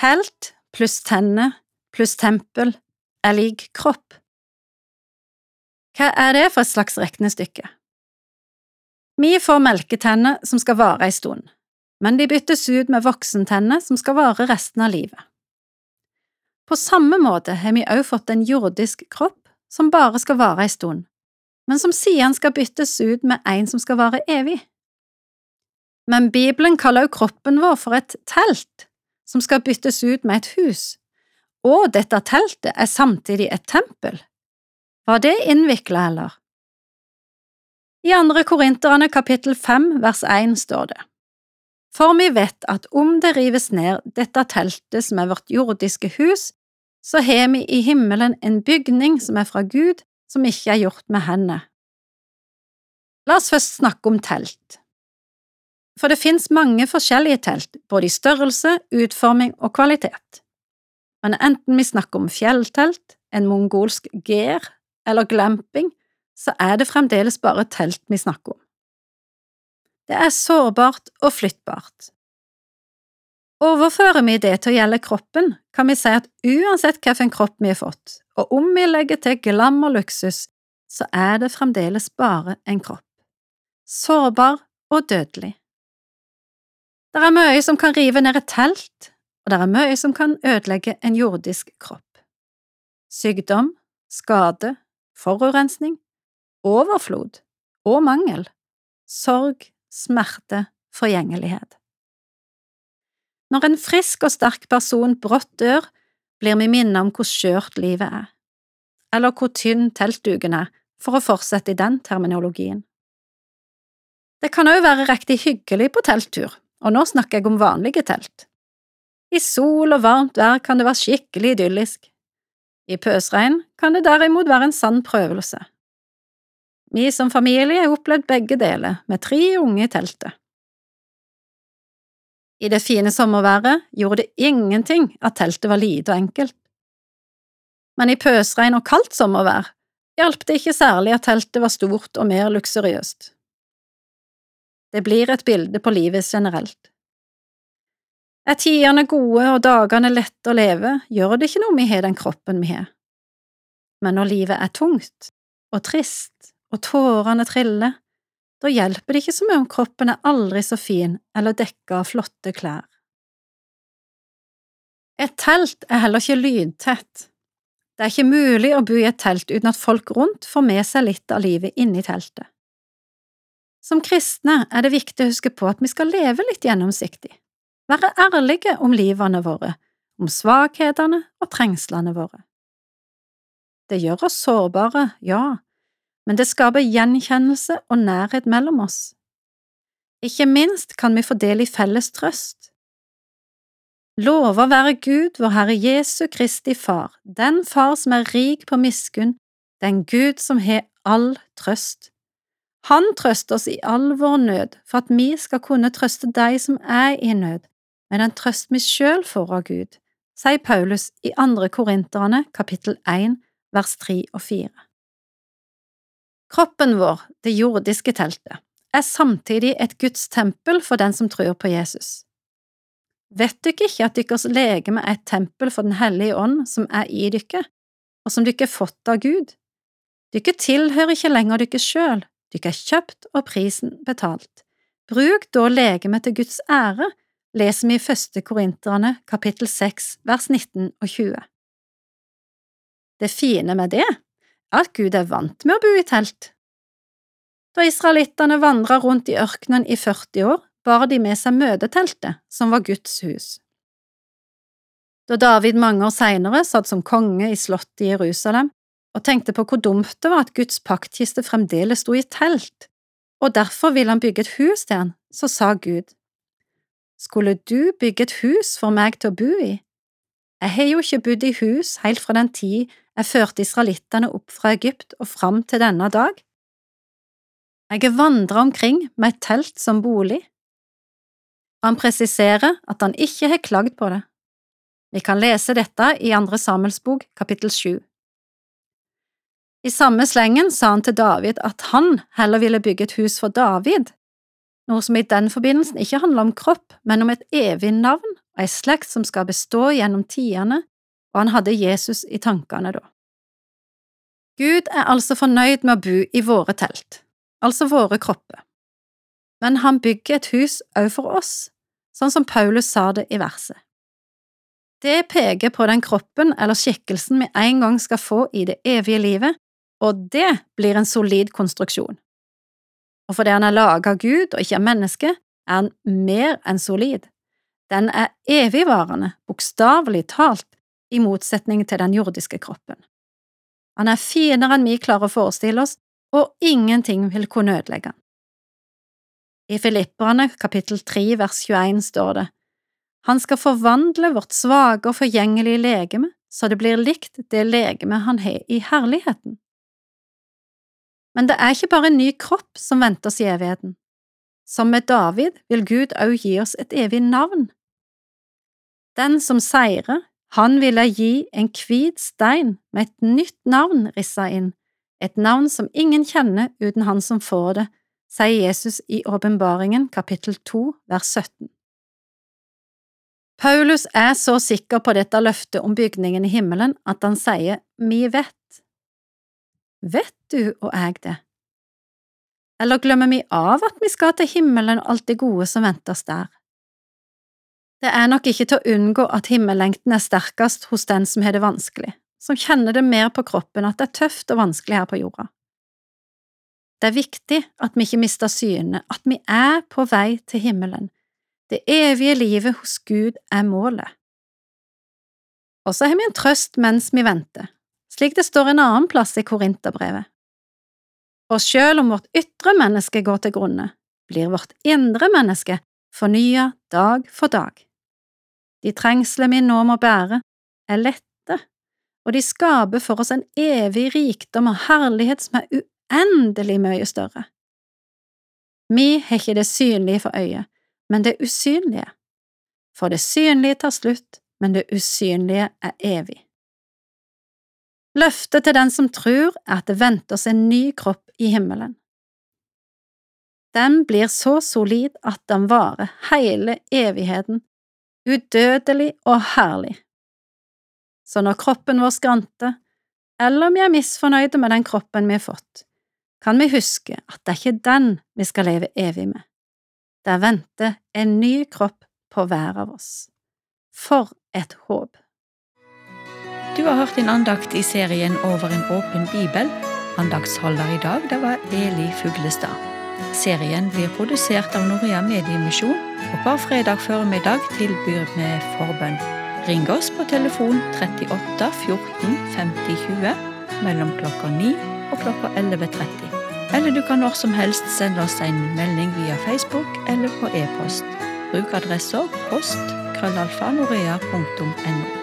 Telt pluss tenner pluss tempel er lik kropp. Hva er det for et slags regnestykke? Vi får melketenner som skal vare ei stund, men de byttes ut med voksentenner som skal vare resten av livet. På samme måte har vi også fått en jordisk kropp som bare skal vare ei stund, men som siden skal byttes ut med en som skal vare evig. Men Bibelen kaller også kroppen vår for et telt, som skal byttes ut med et hus, og dette teltet er samtidig et tempel. Var det innvikla, eller? I andre Korinterne kapittel fem vers én står det, For vi vet at om det rives ned dette teltet som er vårt jordiske hus, så har vi i himmelen en bygning som er fra Gud, som ikke er gjort med hendene. La oss først snakke om telt. For det finnes mange forskjellige telt, både i størrelse, utforming og kvalitet. Men enten vi snakker om fjelltelt, en mongolsk ger eller glamping, så er det fremdeles bare telt vi snakker om. Det er sårbart og flyttbart. Overfører vi det til å gjelde kroppen, kan vi si at uansett hvilken kropp vi har fått, og om vi legger til glam og luksus, så er det fremdeles bare en kropp, sårbar og dødelig. Det er mye som kan rive ned et telt, og det er mye som kan ødelegge en jordisk kropp. Sykdom, skade, forurensning, overflod og mangel, sorg, smerte, forgjengelighet. Når en frisk og sterk person brått dør, blir vi minnet om hvor skjørt livet er, eller hvor tynn teltduken er, for å fortsette i den terminologien. Det kan òg være riktig hyggelig på telttur, og nå snakker jeg om vanlige telt. I sol og varmt vær kan det være skikkelig idyllisk. I pøsregn kan det derimot være en sann prøvelse. Vi som familie har opplevd begge deler, med tre unge i teltet. I det fine sommerværet gjorde det ingenting at teltet var lite og enkelt. Men i pøsregn og kaldt sommervær hjalp det ikke særlig at teltet var stort og mer luksuriøst. Det blir et bilde på livet generelt. Er tidene gode og dagene lette å leve, gjør det ikke noe vi har den kroppen vi har. Men når livet er tungt og trist og tårene triller, da hjelper det ikke så mye om kroppen er aldri så fin eller dekka av flotte klær. Et telt er heller ikke lydtett. Det er ikke mulig å bo i et telt uten at folk rundt får med seg litt av livet inni teltet. Som kristne er det viktig å huske på at vi skal leve litt gjennomsiktig være ærlige om livene våre, om svakhetene og trengslene våre. Det gjør oss sårbare, ja, men det skaper gjenkjennelse og nærhet mellom oss. Ikke minst kan vi få del i felles trøst. Lover være Gud, vår Herre Jesu Kristi Far, den Far som er rik på miskunn, den Gud som har all trøst. Han trøster oss i all vår nød for at vi skal kunne trøste deg som er i nød, med den trøst vi sjøl får av Gud, sier Paulus i andre Korinterne kapittel 1 vers 3 og 4. Kroppen vår, det jordiske teltet, er samtidig et Guds tempel for den som tror på Jesus. Vet dere ikke at deres legeme er et tempel for Den hellige ånd som er i dere, og som dere har fått av Gud? Dere tilhører ikke lenger dere sjøl, dere er kjøpt og prisen betalt. Bruk da legemet til Guds ære leser vi i første Korinterne kapittel 6 vers 19 og 20. Det fine med det er at Gud er vant med å bo i telt. Da israelittene vandra rundt i ørkenen i 40 år, bar de med seg møteteltet, som var Guds hus. Da David mange år senere satt som konge i slottet i Jerusalem og tenkte på hvor dumt det var at Guds paktkiste fremdeles sto i telt, og derfor ville han bygge et hus til han, så sa Gud, skulle du bygge et hus for meg til å bo i? Jeg har jo ikke bodd i hus helt fra den tid jeg førte israelittene opp fra Egypt og fram til denne dag. Jeg har vandret omkring med et telt som bolig. Han presiserer at han ikke har klagd på det. Vi kan lese dette i Andre Samuels bok, kapittel sju. I samme slengen sa han til David at han heller ville bygge et hus for David noe som i den forbindelsen ikke handler om kropp, men om et evig navn og ei slekt som skal bestå gjennom tidene, og han hadde Jesus i tankene da. Gud er altså fornøyd med å bo i våre telt, altså våre kropper, men han bygger et hus òg for oss, sånn som Paulus sa det i verset. Det peker på den kroppen eller skikkelsen vi en gang skal få i det evige livet, og det blir en solid konstruksjon. Og fordi han er laget av Gud og ikke av menneske, er han mer enn solid. Den er evigvarende, bokstavelig talt, i motsetning til den jordiske kroppen. Han er finere enn vi klarer å forestille oss, og ingenting vil kunne ødelegge han. I Filipperne kapittel 3 vers 21 står det, Han skal forvandle vårt svake og forgjengelige legeme så det blir likt det legeme han har i herligheten. Men det er ikke bare en ny kropp som venter oss i evigheten. Som med David vil Gud også gi oss et evig navn. Den som seirer, han ville gi en hvit stein med et nytt navn rissa inn, et navn som ingen kjenner uten han som får det, sier Jesus i Åpenbaringen kapittel 2 vers 17. Paulus er så sikker på dette løftet om bygningen i himmelen at han sier mi vet. Vet du og jeg det? Eller glemmer vi av at vi skal til himmelen og alt det gode som venter oss der? Det er nok ikke til å unngå at himmellengten er sterkest hos den som har det vanskelig, som kjenner det mer på kroppen at det er tøft og vanskelig her på jorda. Det er viktig at vi ikke mister synet, at vi er på vei til himmelen. Det evige livet hos Gud er målet. Og så har vi en trøst mens vi venter, slik det står en annen plass i Korinterbrevet. Og selv om vårt ytre menneske går til grunne, blir vårt indre menneske fornya dag for dag. De trengslene vi nå må bære, er lette, og de skaper for oss en evig rikdom og herlighet som er uendelig mye større. Vi har ikke det synlige for øyet, men det usynlige. For det synlige tar slutt, men det usynlige er evig. Løftet til den som tror, er at det venter seg en ny kropp i himmelen. Den blir så solid at den varer hele evigheten udødelig og herlig. Så når kroppen vår skranter, eller om vi er misfornøyde med den kroppen vi har fått, kan vi huske at det er ikke den vi skal leve evig med. Der venter en ny kropp på hver av oss. For et håp! Du har hørt en andakt i serien Over en åpen bibel. Andaktsholder i dag, det var Eli Fuglestad. Serien blir produsert av Norea Mediemisjon, og hver fredag formiddag tilbyr vi forbønn. Ring oss på telefon 38 14 50 20 mellom klokka 9 og klokka 11.30. Eller du kan når som helst sende oss en melding via Facebook eller på e-post. Bruk adressa post krøllalfa norea.no.